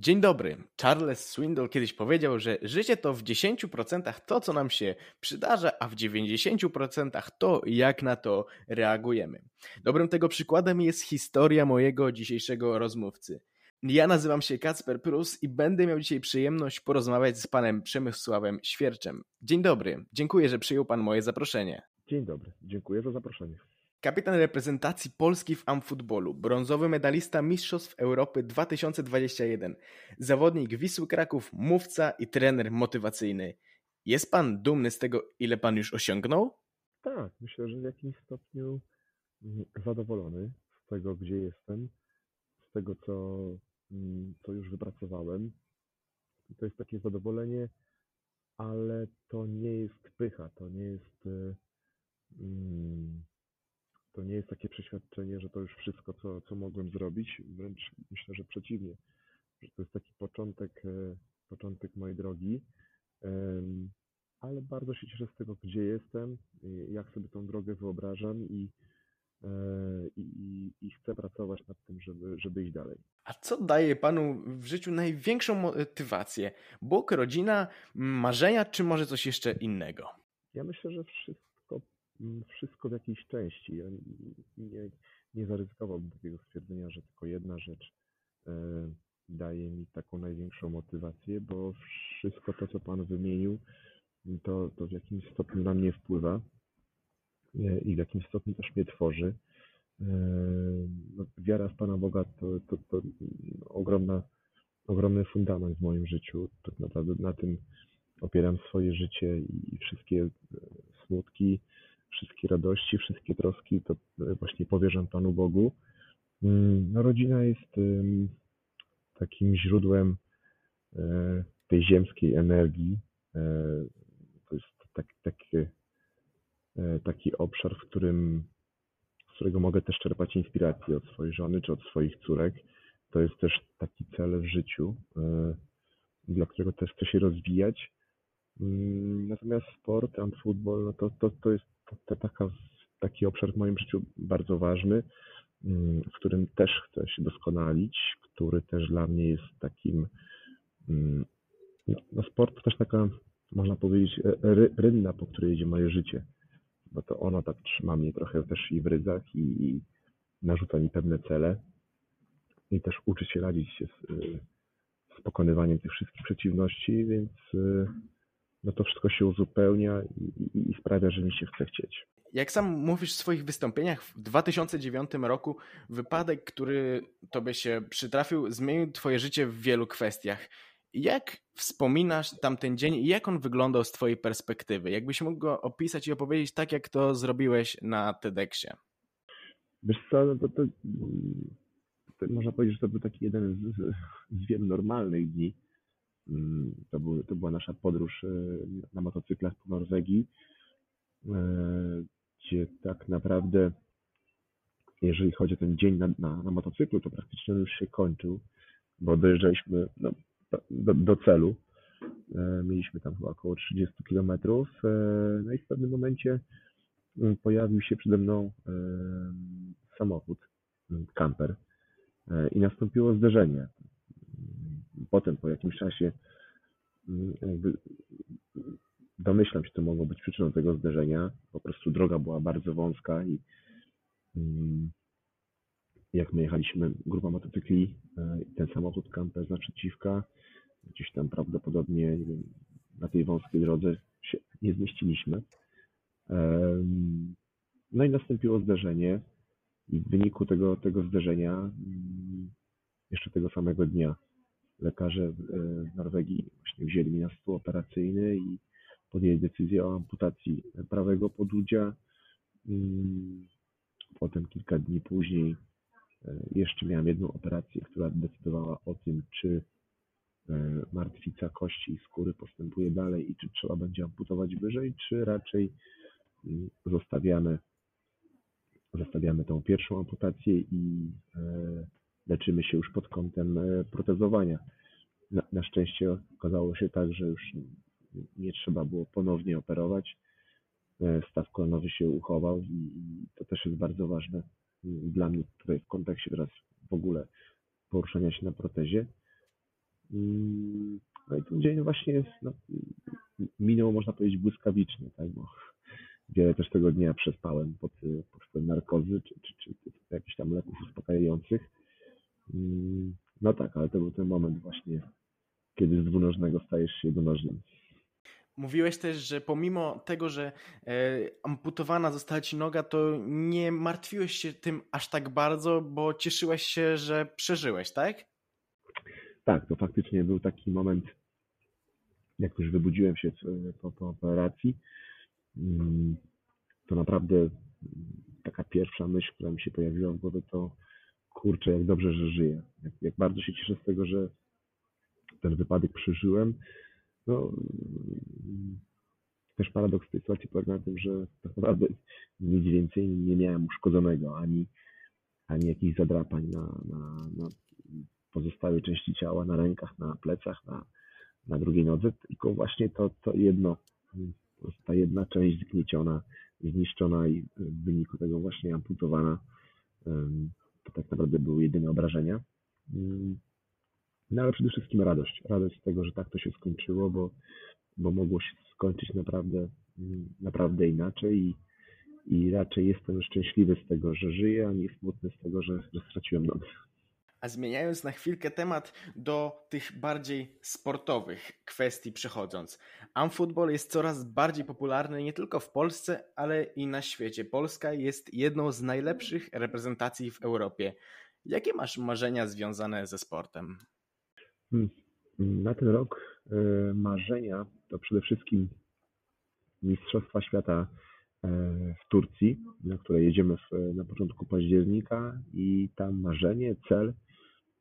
Dzień dobry. Charles Swindoll kiedyś powiedział, że życie to w 10% to, co nam się przydarza, a w 90% to, jak na to reagujemy. Dobrym tego przykładem jest historia mojego dzisiejszego rozmówcy. Ja nazywam się Kacper Prus i będę miał dzisiaj przyjemność porozmawiać z panem Przemysławem Świerczem. Dzień dobry. Dziękuję, że przyjął pan moje zaproszenie. Dzień dobry. Dziękuję za zaproszenie. Kapitan reprezentacji Polski w amfutbolu, brązowy medalista Mistrzostw Europy 2021, zawodnik Wisły Kraków, mówca i trener motywacyjny. Jest pan dumny z tego, ile pan już osiągnął? Tak, myślę, że w jakimś stopniu mm, zadowolony z tego, gdzie jestem, z tego, co, mm, co już wypracowałem. To jest takie zadowolenie, ale to nie jest pycha, to nie jest. Hmm, to nie jest takie przeświadczenie, że to już wszystko, co, co mogłem zrobić. Wręcz myślę, że przeciwnie, że to jest taki początek, e, początek mojej drogi. Ale bardzo się cieszę z tego, gdzie jestem, jak sobie tą drogę wyobrażam i, e, i, i chcę pracować nad tym, żeby, żeby iść dalej. A co daje panu w życiu największą motywację? Bóg, rodzina, marzenia, czy może coś jeszcze innego? Ja myślę, że wszystko wszystko w jakiejś części. Ja nie, nie zaryzykowałbym takiego stwierdzenia, że tylko jedna rzecz e, daje mi taką największą motywację, bo wszystko to, co Pan wymienił, to, to w jakimś stopniu na mnie wpływa e, i w jakimś stopniu też mnie tworzy. E, no, wiara w Pana Boga to, to, to ogromna, ogromny fundament w moim życiu. Tak naprawdę na tym opieram swoje życie i wszystkie smutki, wszystkie radości, wszystkie troski, to e, właśnie powierzam Panu Bogu. Mm, no, rodzina jest takim źródłem e, tej ziemskiej energii. E, to jest tak, taki, taki obszar, w którym, z którego mogę też czerpać inspirację od swojej żony czy od swoich córek. To jest też taki cel w życiu, dla którego też chcę się rozwijać. Mm, natomiast sport, and football, no to, to, to jest to taka, taki obszar w moim życiu bardzo ważny, mm, w którym też chcę się doskonalić, który też dla mnie jest takim. Mm, no, sport to też taka, można powiedzieć, e, ry, rynna, po której jedzie moje życie, bo to ono tak trzyma mnie trochę też i w ryzach i, i narzuca mi pewne cele i też uczy się radzić się z, z pokonywaniem tych wszystkich przeciwności, więc e, no to wszystko się uzupełnia i, i, i sprawia, że mi się chce chcieć. Jak sam mówisz w swoich wystąpieniach, w 2009 roku wypadek, który tobie się przytrafił, zmienił twoje życie w wielu kwestiach. Jak wspominasz tamten dzień i jak on wyglądał z twojej perspektywy? Jakbyś mógł go opisać i opowiedzieć tak, jak to zrobiłeś na TEDxie? Wiesz co, no to, to, to, można powiedzieć, że to był taki jeden z, z wielu normalnych dni to, był, to była nasza podróż e, na motocyklach po Norwegii, e, gdzie tak naprawdę, jeżeli chodzi o ten dzień na, na, na motocyklu, to praktycznie już się kończył, bo dojeżdżaliśmy no, do, do celu. E, mieliśmy tam chyba około 30 km. No i w pewnym momencie mm, pojawił się przede mną samochód, mm, kamper i nastąpiło zderzenie potem po jakimś czasie mm, jakby domyślam się, co mogło być przyczyną tego zderzenia. Po prostu droga była bardzo wąska i mm, jak my jechaliśmy, grupa motocykli, e, ten samochód kamper naprzeciwka, gdzieś tam prawdopodobnie na tej wąskiej drodze się nie zmieściliśmy. No i nastąpiło zderzenie i w wyniku tego, tego zderzenia mm, jeszcze tego samego dnia lekarze e, w Norwegii właśnie wzięli mnie na stół operacyjny i podjęli decyzję o amputacji prawego podudzia. Mm, potem kilka dni później e, jeszcze miałem jedną operację, która decydowała o tym, czy e, martwica kości i skóry postępuje dalej i czy trzeba będzie amputować wyżej, czy raczej mm, zostawiamy, zostawiamy tą pierwszą amputację i leczymy się już pod kątem e, protezowania. Na, na szczęście okazało się tak, że już nie trzeba było ponownie operować. E, staw kolonowy się uchował i to też jest bardzo ważne dla mnie tutaj w kontekście teraz w ogóle poruszania się na protezie. Mm, No i ten dzień właśnie jest, no, minął, można powiedzieć, błyskawicznie, tak, bo wiele też tego dnia przespałem pod, pod wpływem narkozy czy, czy, czy jakichś tam leków uspokajających. Mm, No tak, ale to był ten moment właśnie, kiedy z dwunożnego stajesz się jednonożnym. Mówiłeś też, że pomimo tego, że e, amputowana została ci noga, to nie martwiłeś się tym aż tak bardzo, bo cieszyłeś się, że przeżyłeś, tak? Tak, to faktycznie był taki moment, jak już wybudziłem się po, po operacji, mm, to naprawdę taka pierwsza myśl, która mi się pojawiła w głowie, to kurczę, jak dobrze, że żyję. Jak, jak bardzo się cieszę z tego, że ten wypadek przeżyłem. No, też paradoks tej sytuacji polega na tym, że tak naprawdę nic więcej nie miałem uszkodzonego, ani, ani jakichś zadrapań na, na, na pozostałej części ciała, na rękach, na plecach, na, na drugiej nodze, tylko właśnie to, to jedno, ta jedna część zgnieciona, zniszczona i w wyniku tego właśnie amputowana, em, to tak naprawdę były jedyne obrażenia. Mm, No ale przede wszystkim radość. Radość z tego, że tak to się skończyło, bo, bo mogło się skończyć naprawdę, mm, naprawdę inaczej i, i raczej jestem szczęśliwy z tego, że żyję, a nie smutny z tego, że, że straciłem nogę. A zmieniając na chwilkę temat do tych bardziej sportowych kwestii przechodząc. Amfootball jest coraz bardziej popularny nie tylko w Polsce, ale i na świecie. Polska jest jedną z najlepszych reprezentacji w Europie. Jakie masz marzenia związane ze sportem? Hmm. Na ten rok e, marzenia to przede wszystkim Mistrzostwa Świata e, w Turcji, na które jedziemy w, na początku października i tam marzenie, cel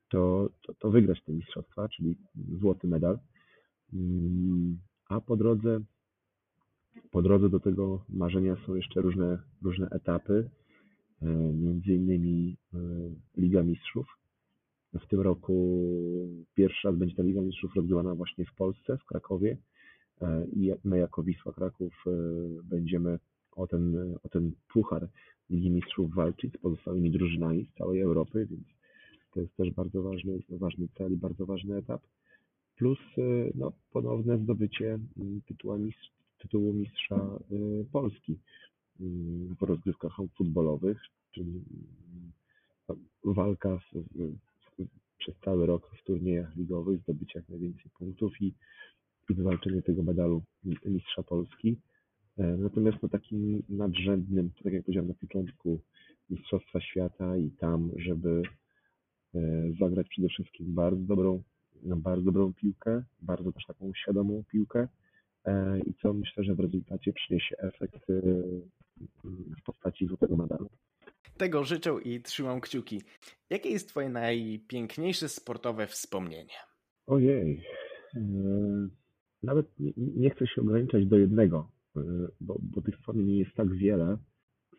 to, to, to wygrać te mistrzostwa, czyli złoty medal. A po drodze, po drodze do tego marzenia są jeszcze różne, różne etapy, e, między innymi e, Liga Mistrzów. W tym roku pierwszy raz będzie ta Liga Mistrzów rozgrywana właśnie w Polsce, w Krakowie E, i my jako Wisła Kraków będziemy o ten, o ten puchar Ligi Mistrzów walczyć z pozostałymi drużynami z całej Europy, więc to jest też bardzo ważny, ważny cel i bardzo ważny etap. Plus e, no, ponowne zdobycie tytułu, mistrz, tytułu mistrza e, Polski w rozgrywkach futbolowych, czyli no, walka w, przez cały rok w turniejach ligowych, zdobycie jak najwięcej punktów i, i wywalczenie tego medalu mistrza Polski. E, Natomiast no, takim nadrzędnym, tak jak powiedziałem na początku, Mistrzostwa Świata i tam, żeby zagrać przede wszystkim bardzo dobrą, bardzo dobrą piłkę, bardzo też taką świadomą piłkę e, i co myślę, że w rezultacie przyniesie efekt e, w postaci złotego medalu. Tego życzę i trzymam kciuki. Jakie jest Twoje najpiękniejsze sportowe wspomnienie? Ojej. e, Nawet nie, chcę się ograniczać do jednego, e, bo, bo tych wspomnień jest tak wiele,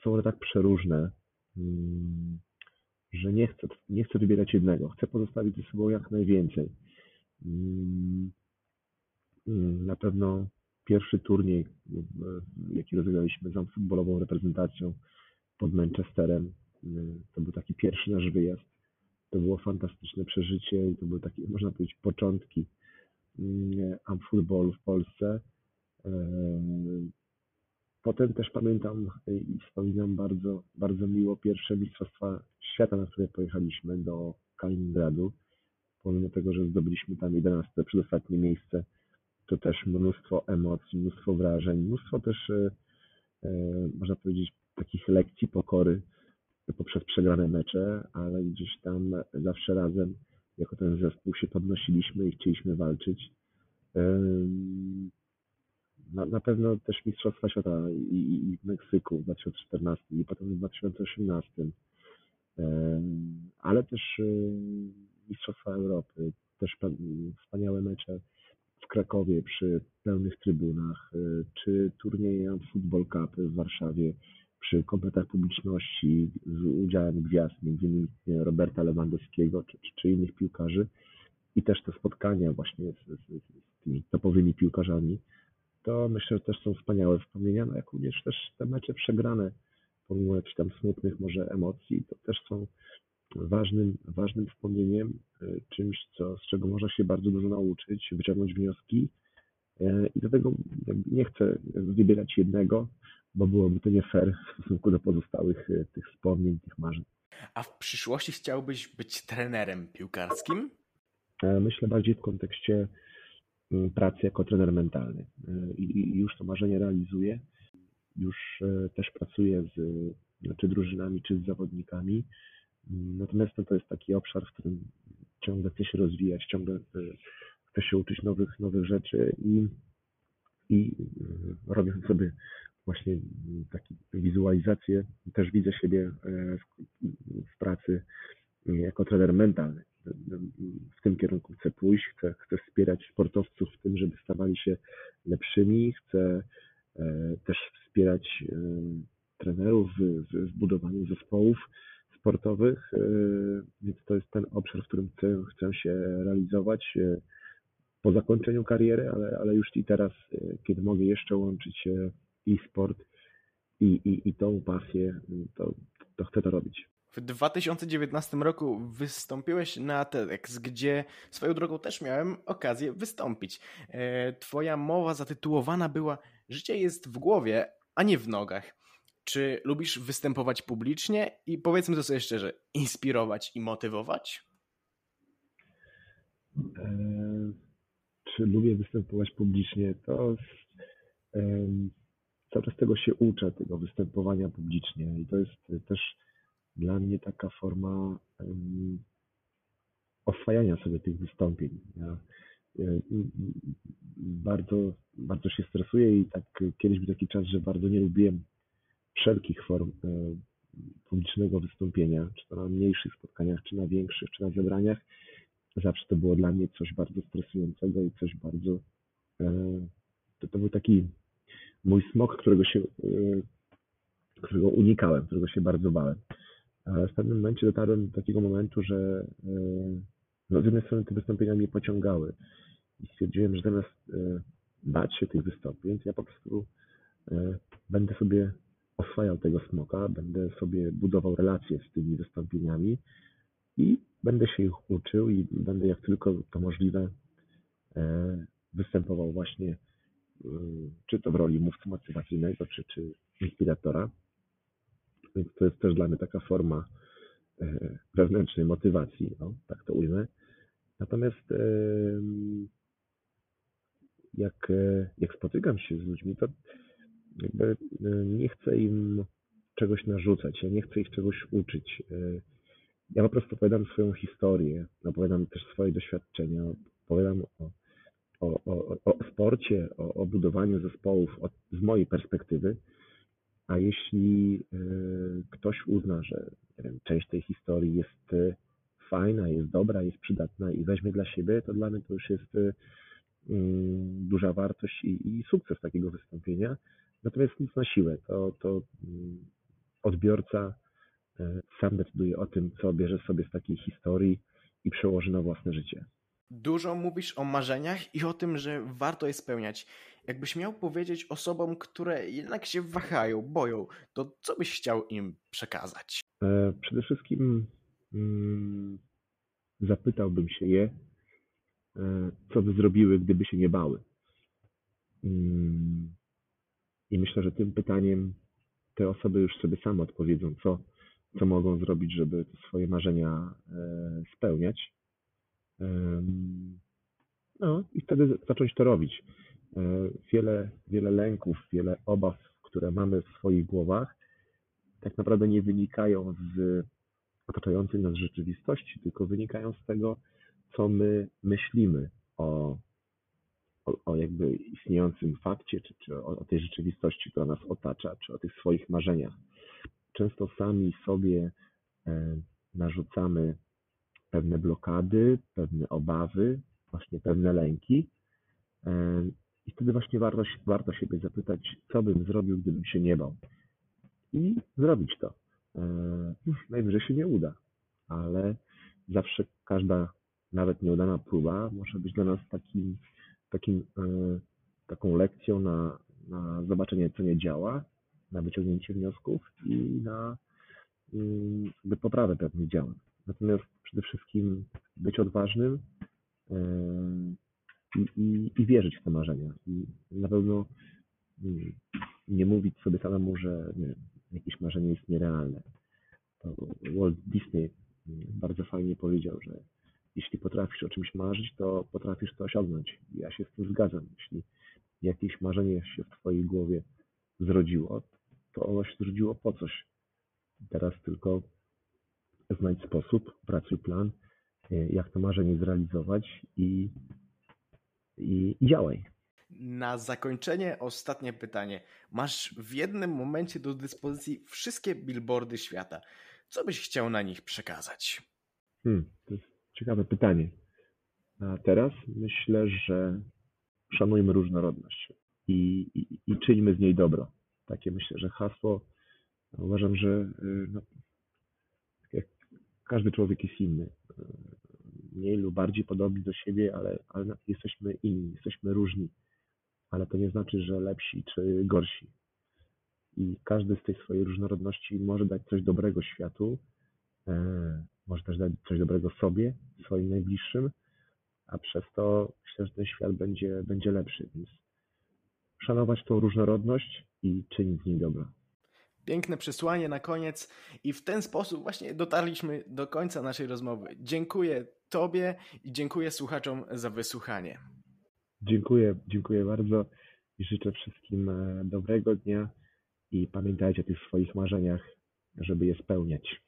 są one tak przeróżne, mm, że nie chcę, nie chcę wybierać jednego. Chcę pozostawić ze sobą jak najwięcej. Mm, mm, Na pewno pierwszy turniej, e, jaki rozegraliśmy z futbolową reprezentacją pod Manchesterem, e, to był taki pierwszy nasz wyjazd. To było fantastyczne przeżycie i to były takie, można powiedzieć, początki mm, amfootballu w Polsce. Potem też pamiętam i wspominam bardzo, bardzo miło pierwsze Mistrzostwa Świata, na które pojechaliśmy do Kaliningradu. Pomimo tego, że zdobyliśmy tam 11 przedostatnie miejsce, to też mnóstwo emocji, mnóstwo wrażeń, mnóstwo też, e, e, można powiedzieć, takich lekcji pokory poprzez przegrane mecze, ale gdzieś tam zawsze razem jako ten zespół się podnosiliśmy i chcieliśmy walczyć. Na, na pewno też Mistrzostwa Świata i, i, i w Meksyku w 2014 i potem w 2018, Em, ale też e, Mistrzostwa Europy, też pa- wspaniałe mecze w Krakowie przy pełnych trybunach, e, czy turnieje Football Cup w Warszawie przy kompletach publiczności z udziałem gwiazd, m.in. Roberta Lewandowskiego czy, czy, czy innych piłkarzy i też te spotkania właśnie z, z, z tymi topowymi piłkarzami, to myślę, że też są wspaniałe wspomnienia, no jak również też te mecze przegrane, pomimo jakichś tam smutnych może emocji, to też są ważnym, ważnym wspomnieniem, e, czymś, co, z czego można się bardzo dużo nauczyć, wyciągnąć wnioski. E, I dlatego nie chcę wybierać jednego, bo byłoby to nie fair w stosunku do pozostałych e, tych wspomnień, tych marzeń. A w przyszłości chciałbyś być trenerem piłkarskim? Myślę bardziej w kontekście pracy jako trener mentalny. I już to marzenie realizuję. Już też pracuję z czy drużynami, czy z zawodnikami. Natomiast to jest taki obszar, w którym ciągle chcę się rozwijać, ciągle chcę się uczyć nowych, nowych rzeczy i, i robię sobie właśnie takie wizualizacje. Też widzę siebie w, w pracy jako trener mentalny. W tym kierunku. Chcę pójść, chcę, chcę wspierać sportowców w tym, żeby stawali się lepszymi, chcę też wspierać trenerów w, w budowaniu zespołów sportowych, e, więc to jest ten obszar, w którym chcę, chcę się realizować e, po zakończeniu kariery, ale, ale już i teraz, e, kiedy mogę jeszcze łączyć i sport, i, i, i tą pasję, to, to chcę to robić. W 2019 roku wystąpiłeś na TEDx, gdzie swoją drogą też miałem okazję wystąpić. Twoja mowa zatytułowana była Życie jest w głowie, a nie w nogach. Czy lubisz występować publicznie i powiedzmy to sobie szczerze, inspirować i motywować? Eee, czy lubię występować publicznie? To um, cały czas tego się uczę, tego występowania publicznie i to jest też dla mnie taka forma um, oswajania sobie tych wystąpień. Ja, bardzo, bardzo się stresuję i tak kiedyś był taki czas, że bardzo nie lubiłem wszelkich form e, publicznego wystąpienia, czy to na mniejszych spotkaniach, czy na większych, czy na zebraniach, zawsze to było dla mnie coś bardzo stresującego i coś bardzo. E, to, to był taki mój smok, którego się, e, którego unikałem, którego się bardzo bałem. W pewnym momencie dotarłem do takiego momentu, że no, z jednej strony te wystąpienia mnie pociągały i stwierdziłem, że zamiast bać się tych wystąpień, ja po prostu będę sobie oswajał tego smoka, będę sobie budował relacje z tymi wystąpieniami i będę się ich uczył i będę jak tylko to możliwe e, występował właśnie e, czy to w roli mówcy motywacyjnego, czy, czy inspiratora. Więc to jest też dla mnie taka forma e, wewnętrznej motywacji, no, tak to ujmę. Natomiast jak, jak spotykam się z ludźmi, to jakby e, nie chcę im czegoś narzucać, ja nie chcę ich czegoś uczyć. E, ja po prostu opowiadam swoją historię, opowiadam też swoje doświadczenia, opowiadam o, o, o, o sporcie, o, o budowaniu zespołów od, z mojej perspektywy. A jeśli y, ktoś uzna, że wiem, część tej historii jest y, fajna, jest dobra, jest przydatna i weźmie dla siebie, to dla mnie to już jest y, duża wartość i, i sukces takiego wystąpienia. Natomiast nic na siłę. To, to mm, odbiorca sam decyduje o tym, co bierze sobie z takiej historii i przełoży na własne życie. Dużo mówisz o marzeniach i o tym, że warto je spełniać. Jakbyś miał powiedzieć osobom, które jednak się wahają, boją, to co byś chciał im przekazać? E, przede wszystkim mm, zapytałbym się je, e, co by zrobiły, gdyby się nie bały. Mm, i myślę, że tym pytaniem te osoby już sobie same odpowiedzą, co, co mogą zrobić, żeby swoje marzenia e, spełniać. No i wtedy zacząć to robić. E, wiele, wiele lęków, wiele obaw, które mamy w swoich głowach, tak naprawdę nie wynikają z otaczającej nas rzeczywistości, tylko wynikają z tego, co my myślimy o o, o jakby istniejącym fakcie, czy, czy o, o tej rzeczywistości, która nas otacza, czy o tych swoich marzeniach. Często sami sobie e, narzucamy pewne blokady, pewne obawy, właśnie pewne lęki. I wtedy właśnie warto, warto siebie zapytać, co bym zrobił, gdybym się nie bał. I zrobić to. E, najwyżej się nie uda, ale zawsze każda, nawet nieudana próba może być dla nas takim takim, e, taką lekcją na, na zobaczenie, co nie działa, na wyciągnięcie wniosków i na mm, poprawę pewnych działań. Natomiast przede wszystkim być odważnym e, i, i, wierzyć w te marzenia. I na pewno mm, nie mówić sobie samemu, że nie, jakieś marzenie jest nierealne. To Walt Disney mm, bardzo fajnie powiedział, że jeśli potrafisz o czymś marzyć, to potrafisz to osiągnąć. Ja się z tym zgadzam. Jeśli jakieś marzenie się w Twojej głowie zrodziło, to ono się zrodziło po coś. Teraz tylko znajdź sposób, pracuj plan, e, jak to marzenie zrealizować i, i, i działaj. Na zakończenie ostatnie pytanie. Masz w jednym momencie do dyspozycji wszystkie billboardy świata. Co byś chciał na nich przekazać? Hmm, to jest ciekawe pytanie. A teraz myślę, że szanujmy różnorodność i, i, i czyńmy z niej dobro. Takie myślę, że hasło. Uważam, że y, no, jak każdy człowiek jest inny. Mniej lub bardziej podobni do siebie, ale, ale jesteśmy inni, jesteśmy różni. Ale to nie znaczy, że lepsi czy gorsi. I każdy z tej swojej różnorodności może dać coś dobrego światu, e, może też dać coś dobrego sobie, swoim najbliższym, a przez to myślę, że ten świat będzie, będzie lepszy. Więc szanować tą różnorodność i czynić z niej dobro. Piękne przesłanie na koniec i w ten sposób właśnie dotarliśmy do końca naszej rozmowy. Dziękuję Tobie i dziękuję słuchaczom za wysłuchanie. Dziękuję, dziękuję bardzo i życzę wszystkim e, dobrego dnia i pamiętajcie o tych swoich marzeniach, żeby je spełniać.